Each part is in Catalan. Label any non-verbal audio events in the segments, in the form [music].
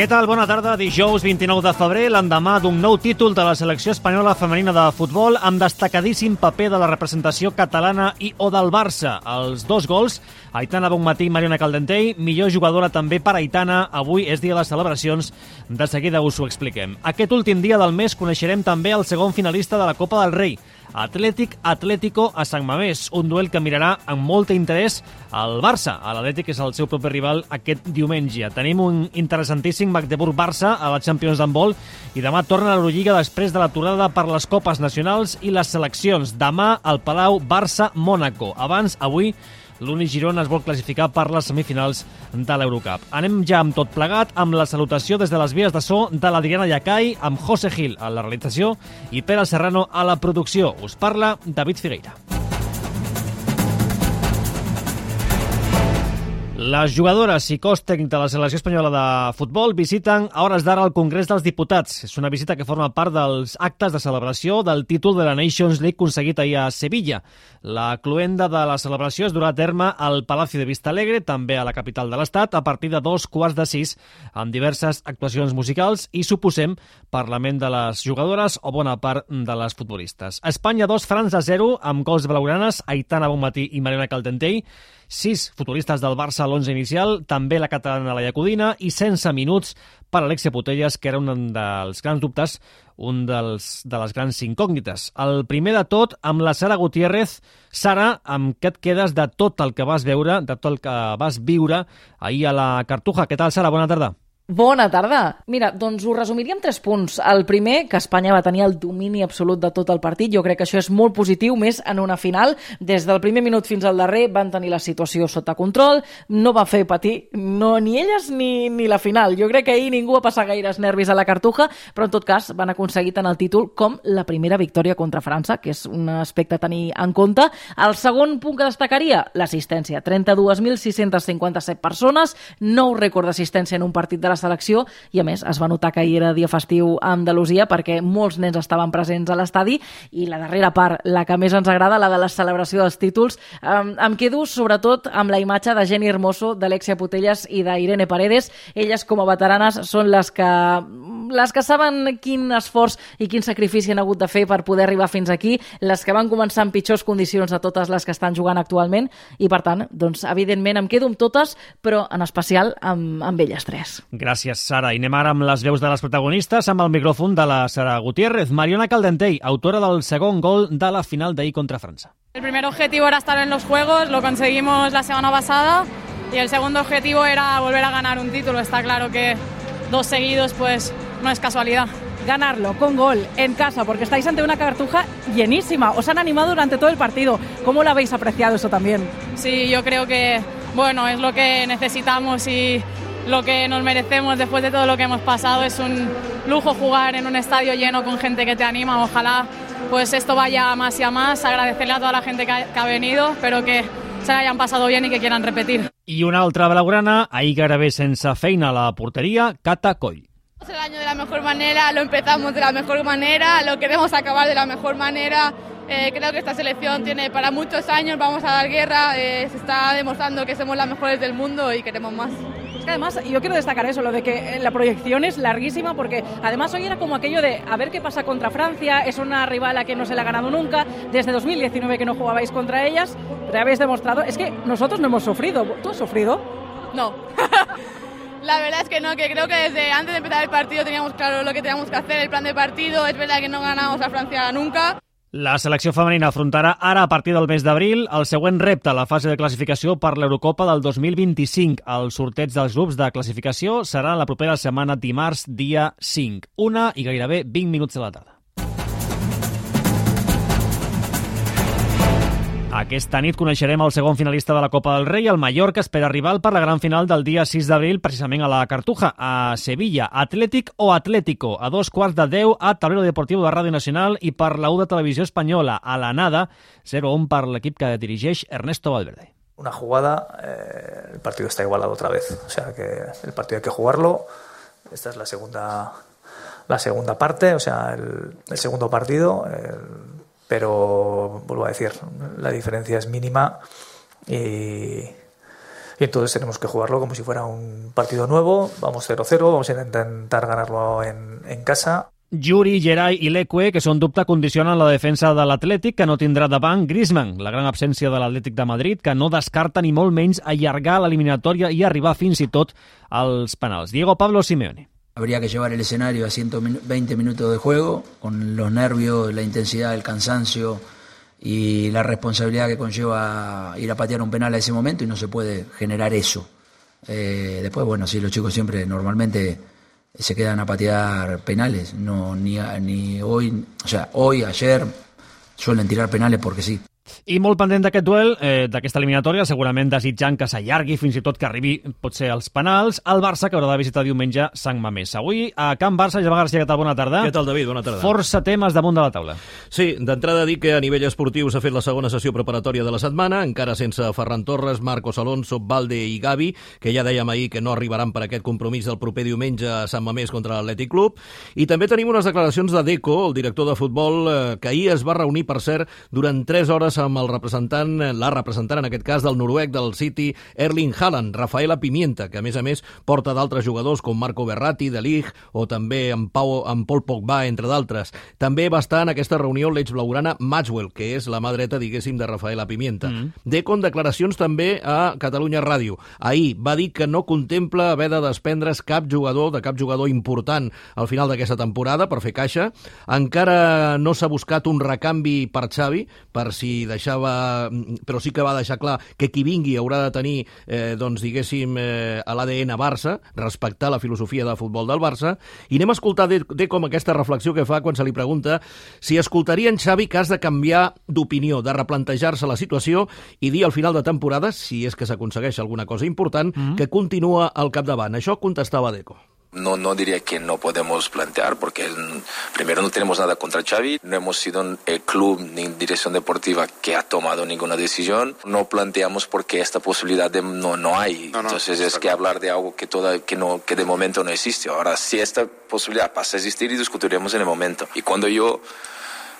Què tal? Bona tarda. Dijous 29 de febrer, l'endemà d'un nou títol de la selecció espanyola femenina de futbol amb destacadíssim paper de la representació catalana i o del Barça. Els dos gols, Aitana Bonmatí i Mariona Caldentei, millor jugadora també per Aitana. Avui és dia de les celebracions. De seguida us ho expliquem. Aquest últim dia del mes coneixerem també el segon finalista de la Copa del Rei, Atlètic Atlético a Sant Mamés, un duel que mirarà amb molt interès al Barça. L'Atlètic és el seu propi rival aquest diumenge. Tenim un interessantíssim Magdeburg-Barça a la Champions d'handbol i demà torna a l'Eurolliga després de l'aturada per les copes nacionals i les seleccions. Demà al Palau Barça-Mónaco. Abans, avui, l'Uni Girona es vol classificar per les semifinals de l'Eurocup. Anem ja amb tot plegat, amb la salutació des de les vies de so de l'Adriana Yacai, amb José Gil a la realització i Pere Serrano a la producció. Us parla David Figueira. Les jugadores i cos tècnic de la selecció espanyola de futbol visiten a hores d'ara el Congrés dels Diputats. És una visita que forma part dels actes de celebració del títol de la Nations League aconseguit ahir a Sevilla. La cluenda de la celebració es durà a terme al Palacio de Vista Alegre, també a la capital de l'Estat, a partir de dos quarts de sis, amb diverses actuacions musicals i, suposem, Parlament de les jugadores o bona part de les futbolistes. Espanya 2, França 0, amb gols blaugranes, Aitana Bonmatí i Mariana Caldentei, sis futbolistes del Barça l'11 inicial, també la catalana la Jacudina i sense minuts per Alexia Putelles, que era un dels grans dubtes, un dels, de les grans incògnites. El primer de tot, amb la Sara Gutiérrez. Sara, amb què et quedes de tot el que vas veure, de tot el que vas viure ahir a la Cartuja? Què tal, Sara? Bona tarda. Bona tarda. Mira, doncs ho resumiria en tres punts. El primer, que Espanya va tenir el domini absolut de tot el partit. Jo crec que això és molt positiu, més en una final. Des del primer minut fins al darrer van tenir la situació sota control, no va fer patir no, ni elles ni, ni la final. Jo crec que ahir ningú va passar gaires nervis a la cartuja, però en tot cas van aconseguir tant el títol com la primera victòria contra França, que és un aspecte a tenir en compte. El segon punt que destacaria, l'assistència. 32.657 persones, nou rècord d'assistència en un partit de la selecció i a més es va notar que ahir era dia festiu a Andalusia perquè molts nens estaven presents a l'estadi i la darrera part, la que més ens agrada, la de la celebració dels títols, um, em quedo sobretot amb la imatge de Jenny Hermoso, d'Alexia Putelles i d'Irene Paredes. Elles com a veteranes són les que les que saben quin esforç i quin sacrifici han hagut de fer per poder arribar fins aquí, les que van començar en pitjors condicions de totes les que estan jugant actualment i per tant, doncs evidentment em quedo amb totes, però en especial amb, amb elles tres. Gràcies, Sara. I anem ara amb les veus de les protagonistes amb el micròfon de la Sara Gutiérrez. Mariona Caldentei, autora del segon gol de la final d'ahir contra França. El primer objetivo era estar en los Juegos, lo conseguimos la semana pasada y el segundo objetivo era volver a ganar un título. Está claro que dos seguidos pues no es casualidad. ganarlo con gol en casa, porque estáis ante una cartuja llenísima. Os han animado durante todo el partido. ¿Cómo lo habéis apreciado eso también? Sí, yo creo que bueno, es lo que necesitamos y lo que nos merecemos después de todo lo que hemos pasado. Es un lujo jugar en un estadio lleno con gente que te anima. Ojalá pues esto vaya a más y a más. Agradecerle a toda la gente que ha, que ha venido, pero que se la hayan pasado bien y que quieran repetir. I una altra blaugrana, ahir gairebé sense feina a la porteria, Cata Coll. El año de la mejor manera, lo empezamos de la mejor manera, lo queremos acabar de la mejor manera. Eh, creo que esta selección tiene para muchos años, vamos a dar guerra, eh, se está demostrando que somos las mejores del mundo y queremos más. Es que además yo quiero destacar eso, lo de que la proyección es larguísima porque además hoy era como aquello de a ver qué pasa contra Francia, es una rival a que no se le ha ganado nunca, desde 2019 que no jugabais contra ellas, pero habéis demostrado, es que nosotros no hemos sufrido, ¿tú has sufrido? No. [laughs] La verdad es que no, que creo que desde antes de empezar el partido teníamos claro lo que teníamos que hacer, el plan de partido. Es verdad que no ganamos a Francia nunca. La selecció femenina afrontarà ara, a partir del mes d'abril, el següent repte la fase de classificació per l'Eurocopa del 2025. El sorteig dels grups de classificació serà la propera setmana dimarts, dia 5. Una i gairebé 20 minuts de la tarda. Aquesta nit coneixerem el segon finalista de la Copa del Rei. El Mallorca espera rival per la gran final del dia 6 d'abril, precisament a la Cartuja, a Sevilla. Atlètic o Atlético, a dos quarts de 10 a Tablero Deportivo de Ràdio Nacional i per la U de Televisió Espanyola, a la nada, 0-1 per l'equip que dirigeix Ernesto Valverde. Una jugada, eh, el partido está igualado otra vez. O sea que el partido hay que jugarlo. Esta es la segunda, la segunda parte, o sea, el, el segundo partido. El, pero vuelvo a decir, la diferencia es mínima y, y entonces tenemos que jugarlo como si fuera un partido nuevo, vamos 0-0, vamos a intentar ganarlo en, en casa. Yuri, Gerai i Leque, que són dubte, condicionen la defensa de l'Atlètic, que no tindrà davant Griezmann, la gran absència de l'Atlètic de Madrid, que no descarta ni molt menys allargar l'eliminatòria i arribar fins i tot als penals. Diego Pablo Simeone. Habría que llevar el escenario a 120 minutos de juego, con los nervios, la intensidad, el cansancio y la responsabilidad que conlleva ir a patear un penal a ese momento y no se puede generar eso. Eh, después, bueno, sí, los chicos siempre normalmente se quedan a patear penales, no ni, ni hoy, o sea, hoy, ayer suelen tirar penales porque sí. I molt pendent d'aquest duel, eh, d'aquesta eliminatòria, segurament desitjant que s'allargui, fins i tot que arribi, potser als penals, el Barça, que haurà de visitar diumenge Sant Mamés. Avui, a Camp Barça, Jaume García, què tal? Bona tarda. Què tal, David? Bona tarda. Força temes damunt de la taula. Sí, d'entrada dir que a nivell esportiu s'ha fet la segona sessió preparatòria de la setmana, encara sense Ferran Torres, Marcos Alonso, Valde i Gavi, que ja dèiem ahir que no arribaran per aquest compromís del proper diumenge a Sant Mamés contra l'Atlètic Club. I també tenim unes declaracions de Deco, el director de futbol, eh, que ahir es va reunir, per cert, durant 3 hores amb el representant, la representant en aquest cas del noruec del City, Erling Haaland, Rafaela Pimienta, que a més a més porta d'altres jugadors com Marco Berratti, De Ligt o també en, Pau, en Paul Pogba, entre d'altres. També va estar en aquesta reunió l'eix blaugrana Maxwell, que és la mà dreta, diguéssim, de Rafaela Pimienta. Mm -hmm. Deco en declaracions també a Catalunya Ràdio. Ahir va dir que no contempla haver de desprendre's cap jugador, de cap jugador important al final d'aquesta temporada per fer caixa. Encara no s'ha buscat un recanvi per Xavi, per si deixava... Però sí que va deixar clar que qui vingui haurà de tenir, eh, doncs, diguéssim, eh, a l'ADN Barça, respectar la filosofia de futbol del Barça, i anem a escoltar de, de com aquesta reflexió que fa quan se li pregunta si escoltaria en Xavi que has de canviar d'opinió, de replantejar-se la situació i dir al final de temporada, si és que s'aconsegueix alguna cosa important, mm -hmm. que continua al capdavant. Això contestava Deco. No, no diría que no podemos plantear, porque primero no tenemos nada contra Xavi, no hemos sido el club ni dirección deportiva que ha tomado ninguna decisión, no planteamos porque esta posibilidad de, no, no hay, no, no, entonces es que hablar de algo que, toda, que, no, que de momento no existe. Ahora, si esta posibilidad pasa a existir y discutiremos en el momento. Y cuando yo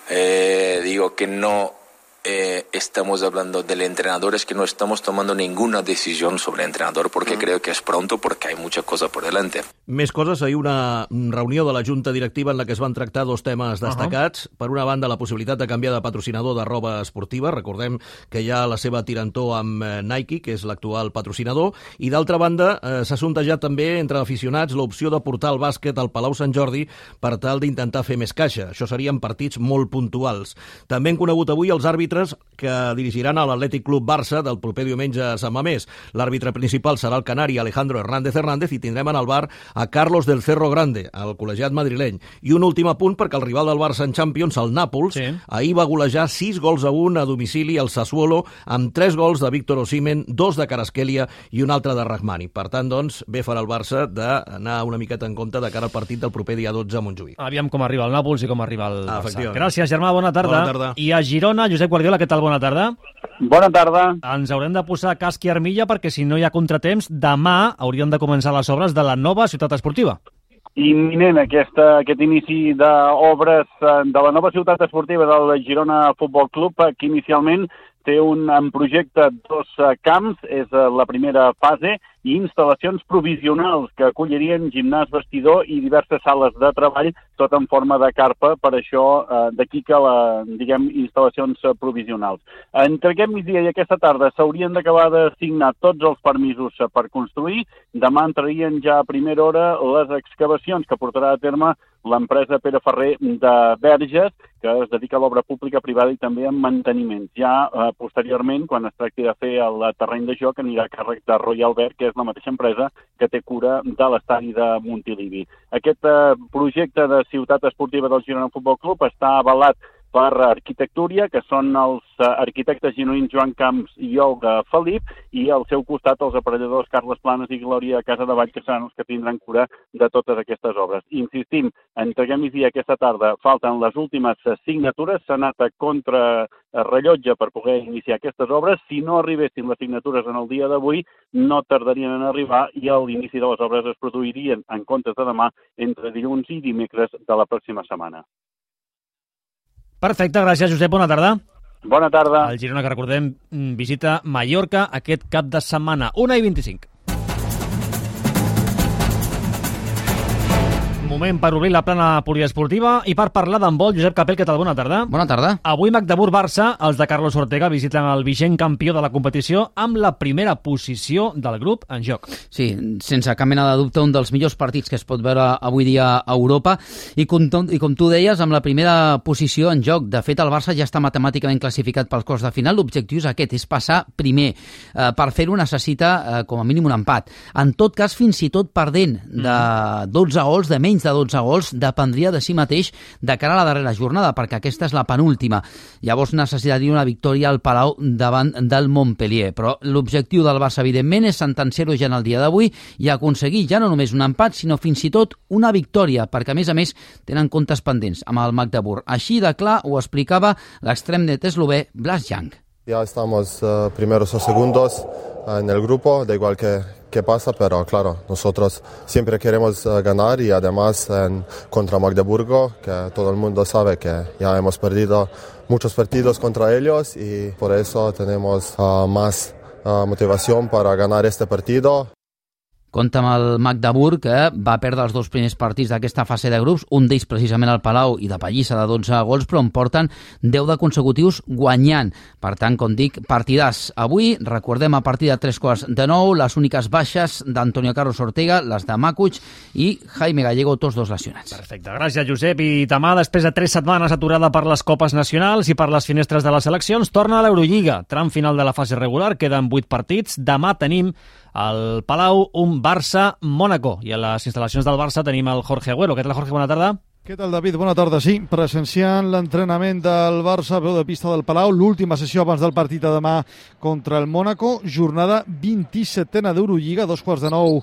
eh, digo que no eh, estamos hablando del entrenador, es que no estamos tomando ninguna decisión sobre el entrenador porque uh -huh. creo que es pronto porque hay mucha cosa por delante. Més coses, ahir una reunió de la Junta Directiva en la que es van tractar dos temes destacats. Uh -huh. Per una banda, la possibilitat de canviar de patrocinador de roba esportiva. Recordem que hi ha la seva tirantó amb Nike, que és l'actual patrocinador. I d'altra banda, eh, s'ha sondejat també entre aficionats l'opció de portar el bàsquet al Palau Sant Jordi per tal d'intentar fer més caixa. Això serien partits molt puntuals. També han conegut avui els àrbitres àrbitres que dirigiran a l'Atlètic Club Barça del proper diumenge a Sant Mamés. L'àrbitre principal serà el canari Alejandro Hernández Hernández i tindrem en el bar a Carlos del Cerro Grande, el col·legiat madrileny. I un últim apunt perquè el rival del Barça en Champions, el Nàpols, sí. ahir va golejar 6 gols a 1 a domicili al Sassuolo amb 3 gols de Víctor Osimen, 2 de Carasquelia i un altre de Rahmani. Per tant, doncs, bé farà el Barça d'anar una miqueta en compte de cara al partit del proper dia 12 a Montjuïc. Aviam com arriba el Nàpols i com arriba el Barça. Gràcies, Germà, bona tarda. Bona tarda. I a Girona, Josep Guardiola, què tal? Bona tarda. Bona tarda. Ens haurem de posar casc i armilla perquè si no hi ha contratemps, demà haurien de començar les obres de la nova ciutat esportiva. Imminent aquesta, aquest inici d'obres eh, de la nova ciutat esportiva del Girona Futbol Club, eh, que inicialment té un en projecte dos eh, camps, és la primera fase, i instal·lacions provisionals que acollirien gimnàs vestidor i diverses sales de treball, tot en forma de carpa, per això eh, d'aquí que la, diguem, instal·lacions eh, provisionals. Entre aquest migdia i aquesta tarda s'haurien d'acabar de signar tots els permisos eh, per construir. Demà entrarien ja a primera hora les excavacions que portarà a terme l'empresa Pere Ferrer de Verges, que es dedica a l'obra pública, privada i també en manteniment. Ja eh, posteriorment, quan es tracti de fer el terreny de joc, anirà a càrrec de Royal Ver, que és la mateixa empresa que té cura de l'estadi de Montilivi. Aquest eh, projecte de ciutat esportiva del Girona Futbol Club està avalat per Arquitectúria, que són els eh, arquitectes gironins Joan Camps i Olga Felip, i al seu costat els aparelladors Carles Planes i Glòria Casadevall, que seran els que tindran cura de totes aquestes obres. Insistim, entreguem i aquesta tarda falten les últimes signatures, s'ha anat a contra rellotge per poder iniciar aquestes obres. Si no arribessin les signatures en el dia d'avui, no tardarien en arribar i l'inici de les obres es produirien en comptes de demà entre dilluns i dimecres de la pròxima setmana. Perfecte, gràcies Josep, bona tarda. Bona tarda. El Girona, que recordem, visita Mallorca aquest cap de setmana. 1 i 25. Moment per obrir la plana poliesportiva i per parlar d'handbol. Josep Capell, què tal? Bona tarda. Bona tarda. Avui Magdeburg-Barça, els de Carlos Ortega visiten el vigent campió de la competició amb la primera posició del grup en joc. Sí, sense cap mena de dubte, un dels millors partits que es pot veure avui dia a Europa i com, i com tu deies, amb la primera posició en joc. De fet, el Barça ja està matemàticament classificat pels cos de final. L'objectiu és aquest, és passar primer. Eh, per fer-ho necessita eh, com a mínim un empat. En tot cas, fins i tot perdent de 12 gols, de menys menys de 12 gols dependria de si mateix de cara a la darrera jornada, perquè aquesta és la penúltima. Llavors necessitaria una victòria al Palau davant del Montpellier. Però l'objectiu del Barça, evidentment, és sentenciar-ho ja en el dia d'avui i aconseguir ja no només un empat, sinó fins i tot una victòria, perquè a més a més tenen comptes pendents amb el Magdeburg. Així de clar ho explicava l'extrem net eslové Blas Young. Ya estamos uh, primeros o segundos uh, en el grupo, da igual que, que, pasa, pero claro, nosotros siempre queremos uh, ganar y además en, contra Magdeburgo, que todo el mundo sabe que ya hemos perdido muchos partidos contra ellos y por eso tenemos más motivación para ganar este partido. Compte amb el Magdeburg, que va perdre els dos primers partits d'aquesta fase de grups, un d'ells precisament al Palau i de Pallissa de 12 gols, però en porten 10 de consecutius guanyant. Per tant, com dic, partidars. Avui, recordem a partir de 3 quarts de nou, les úniques baixes d'Antonio Carlos Ortega, les de Macuig i Jaime Gallego, tots dos lesionats. Perfecte, gràcies Josep. I demà, després de 3 setmanes aturada per les copes nacionals i per les finestres de les eleccions, torna a l'Eurolliga. Tram final de la fase regular, queden 8 partits. Demà tenim al Palau un Barça-Mónaco. I a les instal·lacions del Barça tenim el Jorge Agüero. Què tal, Jorge? Bona tarda. Què tal, David? Bona tarda. Sí, presenciant l'entrenament del Barça, veu de pista del Palau, l'última sessió abans del partit de demà contra el Mónaco, jornada 27a d'Eurolliga, dos quarts de nou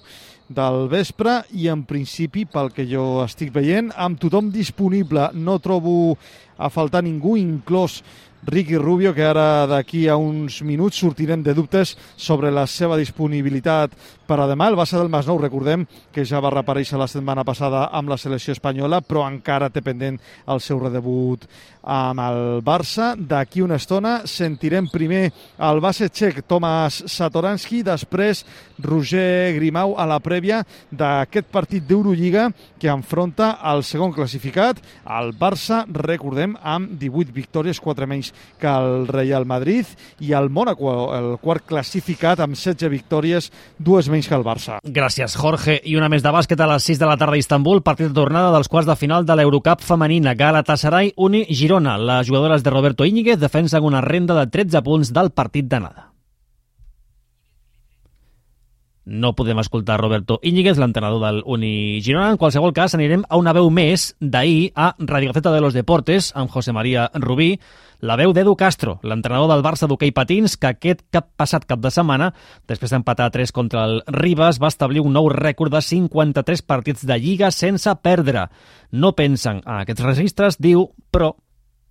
del vespre i en principi, pel que jo estic veient, amb tothom disponible. No trobo a faltar ningú, inclòs Ricky Rubio, que ara d'aquí a uns minuts sortirem de dubtes sobre la seva disponibilitat per a demà. El base del Masnou, recordem que ja va reaparèixer la setmana passada amb la selecció espanyola, però encara té pendent el seu redebut amb el Barça. D'aquí una estona sentirem primer el base txec Tomas Satoranski, després Roger Grimau a la prèvia d'aquest partit d'Eurolliga que enfronta el segon classificat, el Barça, recordem, amb 18 victòries, 4 menys que el Real Madrid, i el Mónaco, el quart classificat, amb 16 victòries, dues menys que el Barça. Gràcies, Jorge. I una més de bàsquet a les 6 de la tarda a Istanbul, partit de tornada dels quarts de final de l'Eurocup femenina. Galatasaray, Uni, Girona. Les jugadores de Roberto Íñiguez defensen una renda de 13 punts del partit d'anada. No podem escoltar Roberto Íñiguez, l'entrenador del Uni Girona. En qualsevol cas, anirem a una veu més d'ahir a Radio Gaceta de los Deportes, amb José María Rubí, la veu d'Edu Castro, l'entrenador del Barça d'hoquei patins, que aquest cap passat cap de setmana, després d'empatar 3 contra el Ribas, va establir un nou rècord de 53 partits de Lliga sense perdre. No pensen en aquests registres, diu, però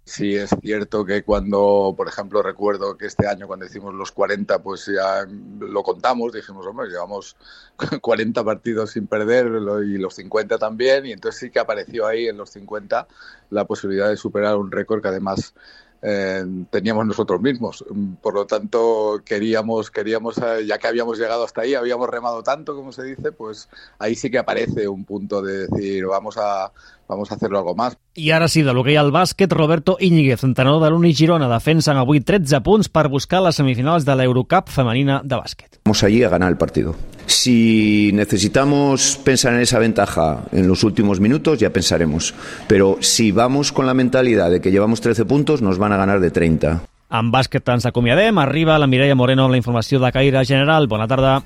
Sí, es cierto que cuando, por ejemplo, recuerdo que este año cuando hicimos los 40, pues ya lo contamos, dijimos, hombre, llevamos [laughs] 40 partidos sin perder y los 50 también, y entonces sí que apareció ahí en los 50 la posibilidad de superar un récord que además eh, teníamos nosotros mismos. Por lo tanto, queríamos, queríamos, eh, ya que habíamos llegado hasta ahí, habíamos remado tanto, como se dice, pues ahí sí que aparece un punto de decir, vamos a, vamos a hacerlo algo más. I ara sí, de l'hoquei al bàsquet, Roberto Íñiguez, entrenador de l'Uni Girona, defensen avui 13 punts per buscar les semifinals de l'Eurocup femenina de bàsquet. Vamos allí a ganar el partido. Si necesitamos pensar en esa ventaja en los últimos minutos, ya pensaremos. Pero si vamos con la mentalidad de que llevamos 13 puntos, nos van a ganar de 30. En bàsquet ens acomiadem. Arriba la Mireia Moreno amb la informació de caire general. Bona tarda.